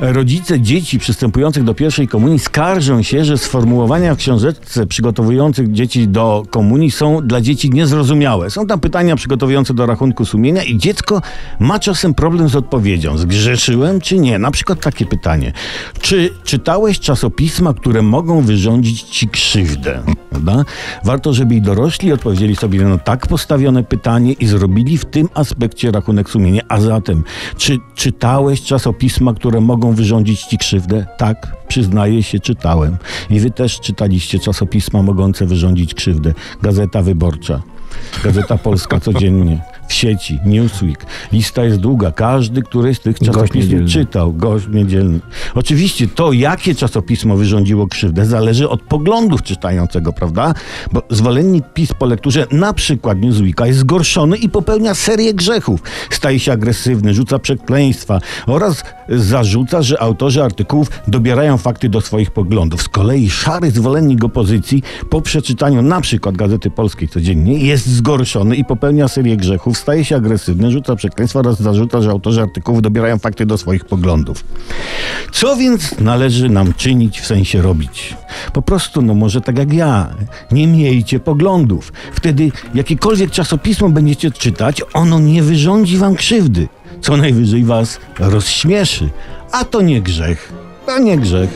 Rodzice dzieci przystępujących do pierwszej komunii skarżą się, że sformułowania w książeczce przygotowujących dzieci do komunii są dla dzieci niezrozumiałe. Są tam pytania przygotowujące do rachunku sumienia i dziecko ma czasem problem z odpowiedzią. Zgrzeszyłem czy nie? Na przykład takie pytanie. Czy czytałeś czasopisma, które mogą wyrządzić ci krzywdę? Prawda? Warto, żeby i dorośli odpowiedzieli sobie na tak postawione pytanie i zrobili w tym aspekcie rachunek sumienia. A zatem, czy czytałeś czasopisma, które mogą wyrządzić ci krzywdę? Tak, przyznaję się, czytałem. I wy też czytaliście czasopisma mogące wyrządzić krzywdę. Gazeta Wyborcza. Gazeta Polska codziennie, w sieci, Newsweek. Lista jest długa. Każdy, który z tych czasopism czytał, gość niedzielny. Oczywiście to, jakie czasopismo wyrządziło krzywdę, zależy od poglądów czytającego, prawda? Bo zwolennik PiS po lekturze na przykład Newsweeka jest zgorszony i popełnia serię grzechów. Staje się agresywny, rzuca przekleństwa oraz zarzuca, że autorzy artykułów dobierają fakty do swoich poglądów. Z kolei szary zwolennik opozycji po przeczytaniu na przykład Gazety Polskiej codziennie jest zgorszony i popełnia serię grzechów, staje się agresywny, rzuca przekleństwa oraz zarzuca, że autorzy artykułów dobierają fakty do swoich poglądów. Co więc należy nam czynić, w sensie robić? Po prostu, no może tak jak ja, nie miejcie poglądów. Wtedy jakiekolwiek czasopismo będziecie czytać, ono nie wyrządzi wam krzywdy. Co najwyżej was rozśmieszy. A to nie grzech. A nie grzech.